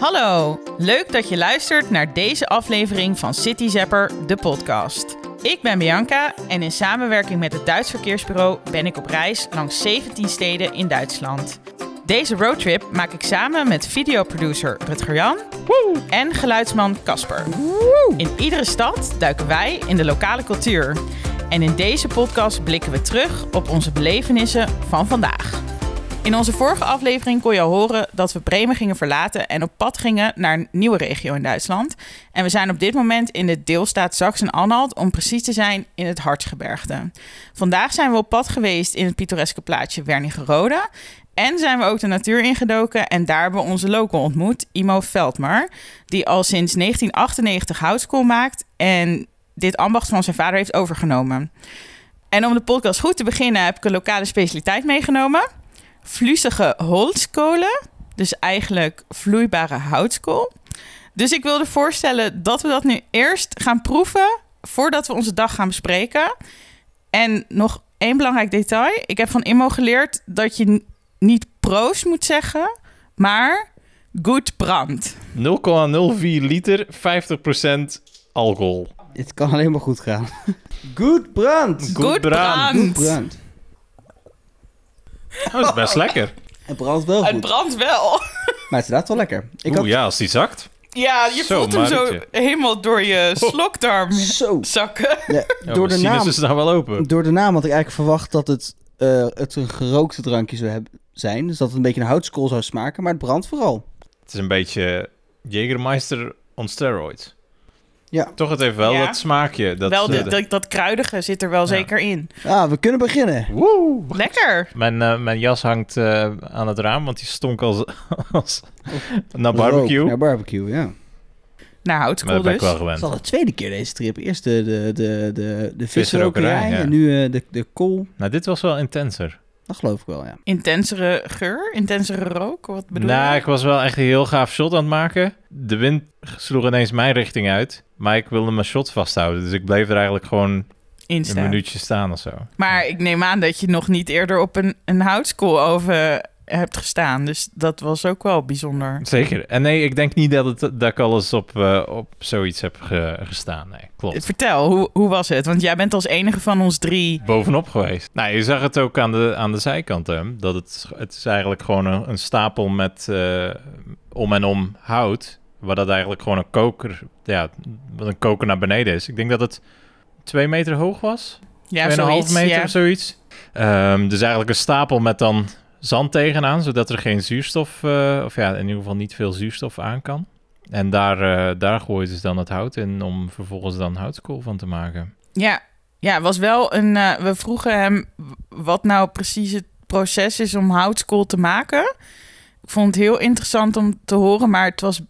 Hallo, leuk dat je luistert naar deze aflevering van City Zapper, de podcast. Ik ben Bianca en in samenwerking met het Duits Verkeersbureau ben ik op reis langs 17 steden in Duitsland. Deze roadtrip maak ik samen met videoproducer Rutger Jan en geluidsman Casper. In iedere stad duiken wij in de lokale cultuur. En in deze podcast blikken we terug op onze belevenissen van vandaag. In onze vorige aflevering kon je al horen dat we Bremen gingen verlaten en op pad gingen naar een nieuwe regio in Duitsland. En we zijn op dit moment in de deelstaat Sachsen-Anhalt, om precies te zijn in het Hartsgebergte. Vandaag zijn we op pad geweest in het pittoreske plaatsje Wernigerode. En zijn we ook de natuur ingedoken en daar hebben we onze local ontmoet, Imo Veldmar, die al sinds 1998 houtskool maakt en dit ambacht van zijn vader heeft overgenomen. En om de podcast goed te beginnen heb ik een lokale specialiteit meegenomen. Vliesige holskolen, dus eigenlijk vloeibare houtskool. Dus ik wilde voorstellen dat we dat nu eerst gaan proeven voordat we onze dag gaan bespreken. En nog één belangrijk detail. Ik heb van Immo geleerd dat je niet proost moet zeggen, maar goed brand. 0,04 liter, 50% alcohol. Het kan alleen maar goed gaan. Goed brand. Goed brand. Goed brand. Dat is best lekker. Het brandt wel Het goed. brandt wel. Maar het is inderdaad wel lekker. Ik Oeh, had ja, als die zakt. Ja, je Zo, voelt hem zo helemaal door je slokdarm zo. zakken. Ja, Ja, door, de naam, is nou wel open. door de naam had ik eigenlijk verwacht dat het, eh, het een gerookte drankje zou hebben, zijn. Dus dat het een beetje een houtskool zou smaken. Maar het brandt vooral. Het is een beetje Jägermeister on steroids. Ja. Toch, het heeft wel Ja. dat smaakje. Dat, wel, eh, de- dat, dat kruidige zit er wel Ja. zeker in. Ah, we kunnen beginnen. Woe! Lekker. Mijn, eh, mijn jas hangt eh, aan het raam, want die stonk als, als naar barbecue. Rook naar barbecue, ja. Naar houtskool ik dus. Het is al de tweede keer deze trip. Eerst de, de, de, de, de Visrokerij, visrokerij ja. en nu eh, de, de kool. Nou, dit was wel intenser. Dat geloof ik wel, ja. Intensere geur, intensere rook, wat bedoel nou, je? ik was wel echt een heel gaaf shot aan het maken. De wind sloeg ineens mijn richting uit. Maar ik wilde mijn shot vasthouden. Dus ik bleef er eigenlijk gewoon Instaan. een minuutje staan of zo. Maar ik neem aan dat je nog niet eerder op een, een houtskooloven hebt gestaan. Dus dat was ook wel bijzonder. Zeker. En nee, ik denk niet dat, het, dat ik alles op, eh, op zoiets heb ge- gestaan. Nee, klopt. Vertel, hoe, hoe was het? Want jij bent als enige van ons drie... Bovenop geweest. Nou, je zag het ook aan de, aan de zijkant. Hè? Dat het, het is eigenlijk gewoon een, een stapel met eh, om en om hout. Waar dat eigenlijk gewoon een koker, ja, wat een koker naar beneden is. Ik denk dat het twee meter hoog was. Ja, 2,5 zoiets. meter ja. of zoiets. Ehm, dus eigenlijk een stapel met dan zand tegenaan, zodat er geen zuurstof, eh, of ja, in ieder geval niet veel zuurstof aan kan. En daar, eh daar gooien ze dan het hout in om vervolgens dan houtskool van te maken. Ja, ja, was wel een. eh, we vroegen hem wat nou precies het proces is om houtskool te maken. Ik vond het heel interessant om te horen, maar het was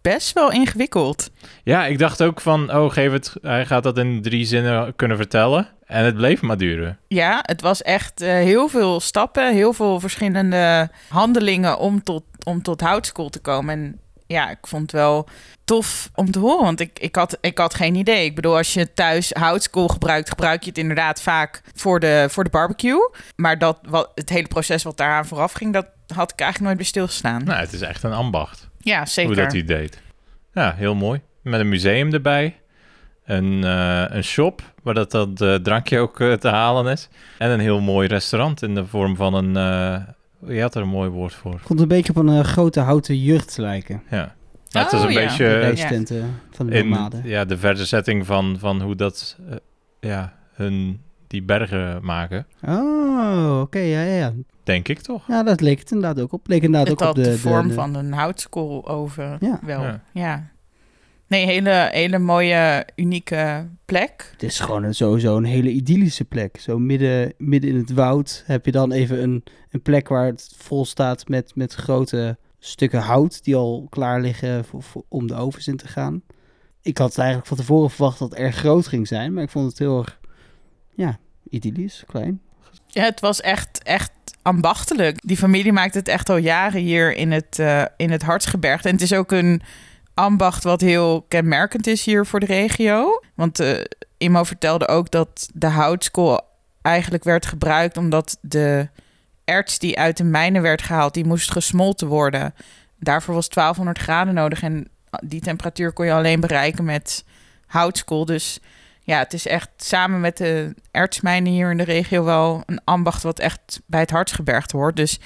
best wel ingewikkeld. Ja, ik dacht ook van, oh, geef het, hij gaat dat in drie zinnen kunnen vertellen. En het bleef maar duren. Ja, het was echt eh, heel veel stappen, heel veel verschillende handelingen om tot, om tot houtskool te komen. En ja, ik vond het wel tof om te horen, want ik, ik, had, ik had geen idee. Ik bedoel, als je thuis houtskool gebruikt, gebruik je het inderdaad vaak voor de, voor de barbecue. Maar dat, wat, het hele proces wat daaraan vooraf ging, dat had ik eigenlijk nooit bij stilgestaan. Nou, het is echt een ambacht, ja, zeker. hoe dat hij deed. Ja, heel mooi. Met een museum erbij. Een, eh, een shop, waar dat, dat eh, drankje ook eh, te halen is. En een heel mooi restaurant in de vorm van een... eh, je had er een mooi woord voor. Het komt een beetje op een grote houten jurk te lijken. Ja. Nou, het is Oh, een ja. beetje... De van de in nomaden. ja, de verse setting van, van hoe dat ja, hun die bergen maken, Oh, oké, ja, ja, ja. denk ik toch? Ja, dat leek het inderdaad ook op. Leek inderdaad Het ook op de, de, vorm de- van een houtskooloven Ja. wel. Ja. Ja. Nee, hele, hele mooie, unieke plek. Het is gewoon een, sowieso een hele idyllische plek. Zo midden, midden in het woud heb je dan even een, een plek waar het vol staat met, met grote stukken hout die al klaar liggen voor, voor- om de ovens in te gaan. Ik had eigenlijk van tevoren verwacht dat het erg groot ging zijn, maar ik vond het heel erg, ja, idyllisch, klein. Ja, het was echt, echt ambachtelijk. Die familie maakt het echt al jaren hier in het, eh in het Hartsgebergte. En het is ook een ambacht wat heel kenmerkend is hier voor de regio. Want Imo vertelde ook dat de houtskool eigenlijk werd gebruikt omdat de erts die uit de mijnen werd gehaald, die moest gesmolten worden. daarvoor was 1200 graden nodig. En die temperatuur kon je alleen bereiken met houtskool. Dus ja, het is echt samen met de ertsmijnen hier in de regio wel een ambacht wat echt bij het Hartsgebergte hoort. Dus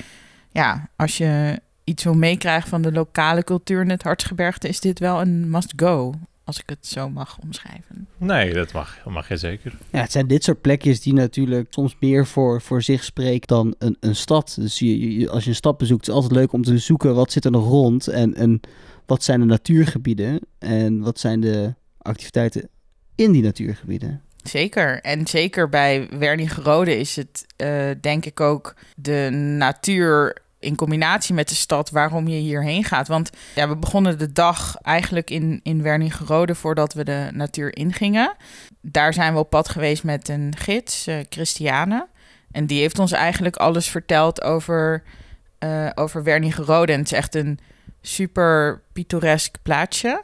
ja, als je iets wil meekrijgen van de lokale cultuur in het Hartsgebergte, is dit wel een must-go. Als ik het zo mag omschrijven. Nee, dat mag, dat mag je zeker. Ja, het zijn dit soort plekjes die natuurlijk soms meer voor, voor zich spreken dan een, een stad. Dus je, je- als je een stad bezoekt, is het altijd leuk om te zoeken wat zit er nog rond en, en wat zijn de natuurgebieden en wat zijn de activiteiten in die natuurgebieden. Zeker. En zeker bij Wernigerode is het eh, denk ik ook de natuur in combinatie met de stad waarom je hierheen gaat. Want ja, we begonnen de dag eigenlijk in, in Wernigerode voordat we de natuur ingingen. Daar zijn we op pad geweest met een gids, eh, Christiane. En die heeft ons eigenlijk alles verteld over, eh over Wernigerode. En het is echt een super pittoresk plaatsje.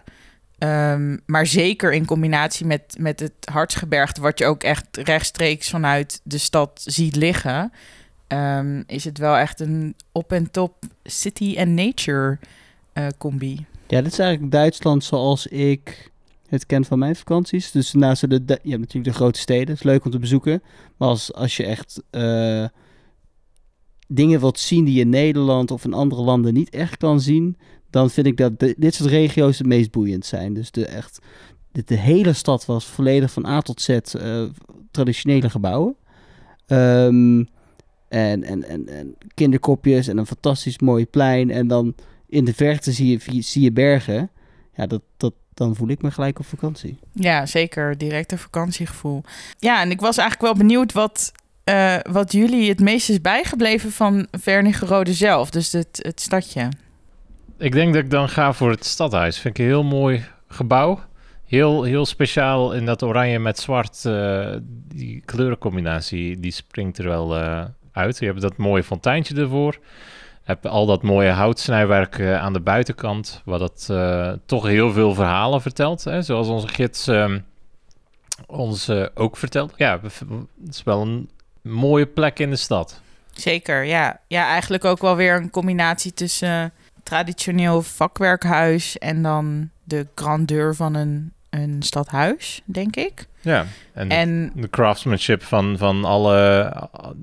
Ehm, maar zeker in combinatie met, met het Hartsgebergte, wat je ook echt rechtstreeks vanuit de stad ziet liggen, ehm, is het wel echt een op en top city en nature eh, combi. Ja, dit is eigenlijk Duitsland zoals ik het ken van mijn vakanties. Dus naast de, je hebt natuurlijk de grote steden, het is leuk om te bezoeken. Maar als, als je echt eh, dingen wilt zien die je in Nederland of in andere landen niet echt kan zien, dan vind ik dat dit soort regio's het meest boeiend zijn. Dus de, echt, de, hele stad was volledig van A tot Z eh, traditionele gebouwen. Ehm, en, en, en, en kinderkopjes en een fantastisch mooi plein. En dan in de verte zie je, zie je bergen. Ja, dat, dat, dan voel ik me gelijk op vakantie. Ja, zeker. Direct een vakantiegevoel. Ja, en ik was eigenlijk wel benieuwd wat, eh, wat jullie het meest is bijgebleven van Wernigerode zelf. Dus het, het stadje. Ik denk dat ik dan ga voor het stadhuis. Vind ik een heel mooi gebouw. Heel, heel speciaal in dat oranje met zwart. eh, die kleurencombinatie, die springt er wel eh, uit. Je hebt dat mooie fonteintje ervoor. Heb al dat mooie houtsnijwerk eh, aan de buitenkant. Wat dat eh, toch heel veel verhalen vertelt. Hè? Zoals onze gids ehm, ons eh, ook vertelt. Ja, het is wel een mooie plek in de stad. Zeker, ja. Ja, eigenlijk ook wel weer een combinatie tussen traditioneel vakwerkhuis en dan de grandeur van een, een stadhuis, denk ik. Ja, en, En de craftsmanship van, van alle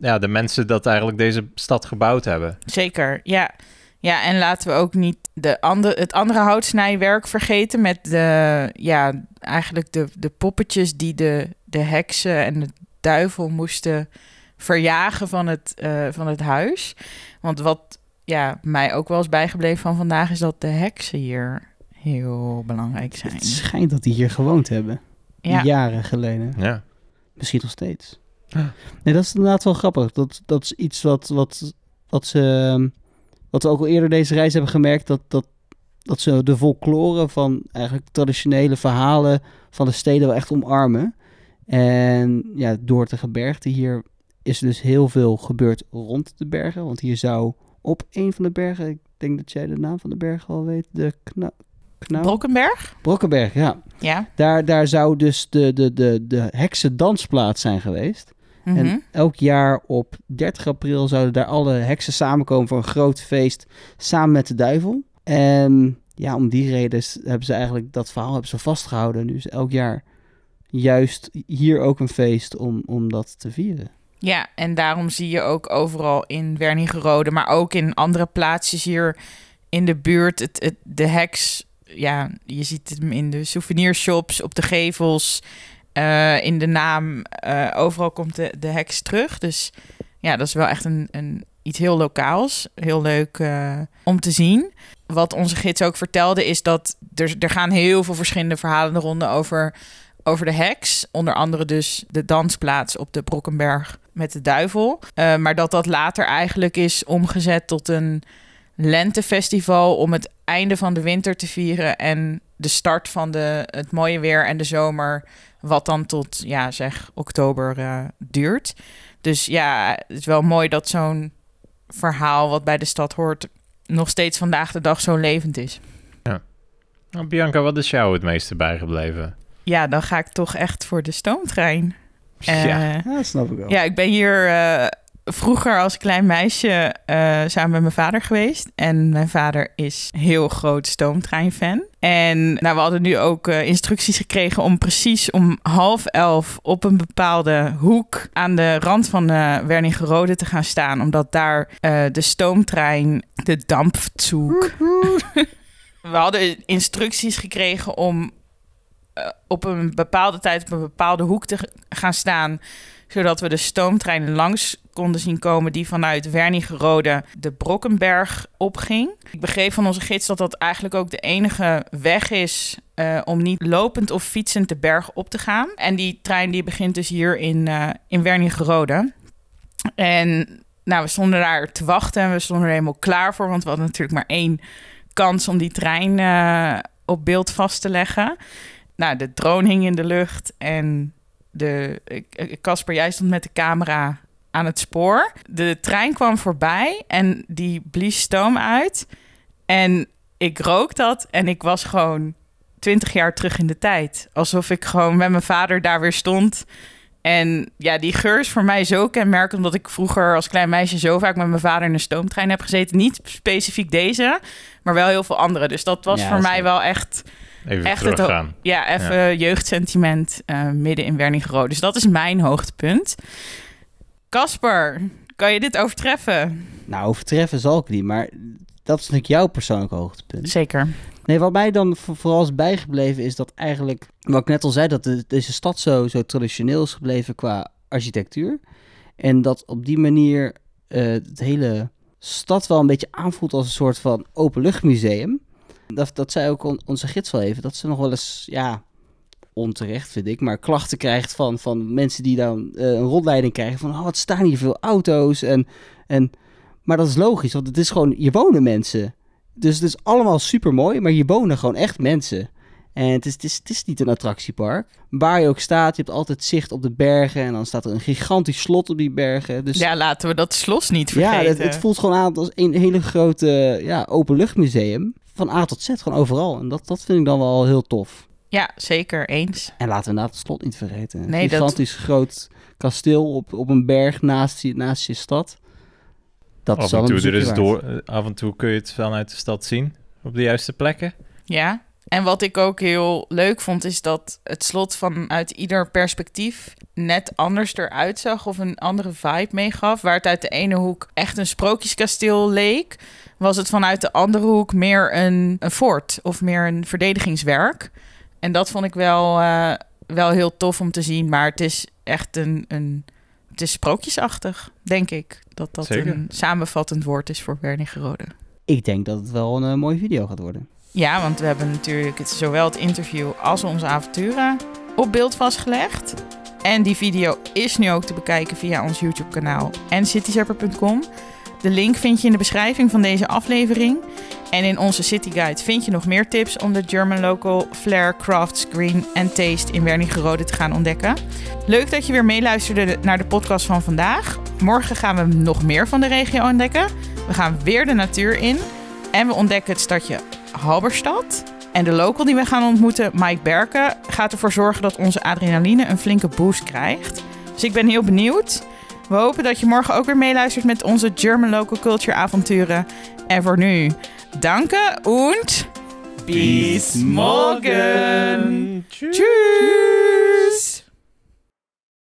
ja, de mensen dat eigenlijk deze stad gebouwd hebben. zeker, ja. Ja, en laten we ook niet de andere, het andere houtsnijwerk vergeten met de, ja, eigenlijk de, de poppetjes die de, de heksen en de duivel moesten verjagen van het, eh, van het huis. Want wat ja, mij ook wel eens bijgebleven van vandaag is dat de heksen hier heel belangrijk zijn. Het schijnt dat die hier gewoond hebben. Ja, Jaren geleden. Ja. Misschien nog steeds. Ja. Nee, dat is inderdaad wel grappig. Dat, dat is iets wat, wat, wat ze... Wat we ook al eerder deze reis hebben gemerkt. Dat, dat, dat ze de folklore van eigenlijk traditionele verhalen van de steden wel echt omarmen. En ja, door het gebergte hier is er dus heel veel gebeurd rond de bergen. Want hier zou op een van de bergen... Ik denk dat jij de naam van de berg al weet. De Knauw? Brokkenberg? Brokkenberg, ja. Ja. Daar, daar zou dus de, de, de, de heksendansplaats zijn geweest. Mhm. En elk jaar op 30 april zouden daar alle heksen samenkomen voor een groot feest samen met de duivel. En ja, om die reden hebben ze eigenlijk dat verhaal hebben ze vastgehouden. Dus elk jaar juist hier ook een feest om, om dat te vieren. Ja, en daarom zie je ook overal in Wernigerode, maar ook in andere plaatsjes hier in de buurt, het, het, de heks. Ja, je ziet hem in de souvenirshops, op de gevels, eh, in de naam. eh, overal komt de, de heks terug. Dus ja, dat is wel echt een, een, iets heel lokaals. Heel leuk eh, om te zien. Wat onze gids ook vertelde, is dat er, er gaan heel veel verschillende verhalen de ronde over over de heks. Onder andere dus de dansplaats op de Brokkenberg met de duivel. Maar dat dat later eigenlijk is omgezet tot een lentefestival om het einde van de winter te vieren en de start van de, het mooie weer en de zomer, wat dan tot, ja, zeg, oktober eh, duurt. Dus ja, het is wel mooi dat zo'n verhaal wat bij de stad hoort nog steeds vandaag de dag zo levend is. Nou, Bianca, wat is jou het meeste bijgebleven? Ja, dan ga ik toch echt voor de stoomtrein. ja. Eh, Ja, dat snap ik wel. Ja, ik ben hier eh, vroeger als klein meisje uh, samen met mijn vader geweest. En mijn vader is heel groot stoomtreinfan. En nou, we hadden nu ook uh, instructies gekregen om precies om half elf op een bepaalde hoek aan de rand van uh, Wernigerode te gaan staan. Omdat daar de stoomtrein, de dampzoek. we hadden instructies gekregen om op een bepaalde tijd op een bepaalde hoek te gaan staan zodat we de stoomtrein langs konden zien komen die vanuit Wernigerode de Brokkenberg opging. Ik begreep van onze gids dat dat eigenlijk ook de enige weg is uh, om niet lopend of fietsend de berg op te gaan. En die trein die begint dus hier in, uh, in Wernigerode. En nou, we stonden daar te wachten en we stonden er helemaal klaar voor, want we hadden natuurlijk maar één kans om die trein uh, op beeld vast te leggen. Nou, de drone hing in de lucht en de Casper, jij stond met de camera aan het spoor. De trein kwam voorbij en die blies stoom uit. En ik rook dat en ik was gewoon twintig jaar terug in de tijd. Alsof ik gewoon met mijn vader daar weer stond. En ja, die geur is voor mij zo kenmerkend... omdat ik vroeger als klein meisje zo vaak met mijn vader in een stoomtrein heb gezeten. Niet specifiek deze, maar wel heel veel andere. Dus dat was voor mij wel echt Even echt teruggaan. Het, ja, even jeugdsentiment uh, midden in Wernigerode. Dus dat is mijn hoogtepunt. Casper, kan je dit overtreffen? Nou, overtreffen zal ik niet, maar dat is natuurlijk jouw persoonlijke hoogtepunt. Zeker. Nee, wat mij dan vooral is bijgebleven is dat eigenlijk, wat ik net al zei, dat de, deze stad zo, zo traditioneel is gebleven qua architectuur. En dat op die manier uh, het hele stad wel een beetje aanvoelt als een soort van openluchtmuseum. Dat, dat zei ook onze gids wel even, dat ze nog wel eens, ja, onterecht vind ik, maar klachten krijgt van, van mensen die dan uh, een rondleiding krijgen van, oh, wat staan hier veel auto's en, en... Maar dat is logisch, want het is gewoon, je wonen mensen. Dus het is allemaal super mooi, maar je wonen gewoon echt mensen. En het is, het, is, het is niet een attractiepark. Waar je ook staat, je hebt altijd zicht op de bergen. En dan staat er een gigantisch slot op die bergen. Dus, ja, laten we dat slot niet vergeten. Ja, het, het voelt gewoon aan als een hele grote ja, openluchtmuseum van A tot Z, gewoon overal. En dat, dat vind ik dan wel heel tof. Ja, zeker eens. En laten we inderdaad het slot niet vergeten. Nee, een gigantisch groot kasteel op, op een berg naast je, naast je stad. Dat af en toe er is door, af en toe kun je het vanuit de stad zien op de juiste plekken. Ja, en wat ik ook heel leuk vond, is dat het slot vanuit ieder perspectief net anders eruit zag of een andere vibe meegaf. Waar het uit de ene hoek echt een sprookjeskasteel leek, was het vanuit de andere hoek meer een, een fort of meer een verdedigingswerk. En dat vond ik wel, uh, wel heel tof om te zien. Maar het is echt een, een het is sprookjesachtig, denk ik. Dat dat Zeker. een samenvattend woord is voor Wernigerode. Ik denk dat het wel een uh, mooie video gaat worden. Ja, want we hebben natuurlijk zowel het interview als onze avonturen op beeld vastgelegd. En die video is nu ook te bekijken via ons YouTube-kanaal en cityzapper.com. De link vind je in de beschrijving van deze aflevering. En in onze City Guide vind je nog meer tips om de German Local Flair Crafts Green and Taste in Wernigerode te gaan ontdekken. Leuk dat je weer meeluisterde naar de podcast van vandaag. Morgen gaan we nog meer van de regio ontdekken. We gaan weer de natuur in. En we ontdekken het stadje Halberstad. En de local die we gaan ontmoeten, Mike Berken, gaat ervoor zorgen dat onze adrenaline een flinke boost krijgt. Dus ik ben heel benieuwd. We hopen dat je morgen ook weer meeluistert met onze German Local Culture avonturen. En voor nu, danke und bis morgen. Tschüss.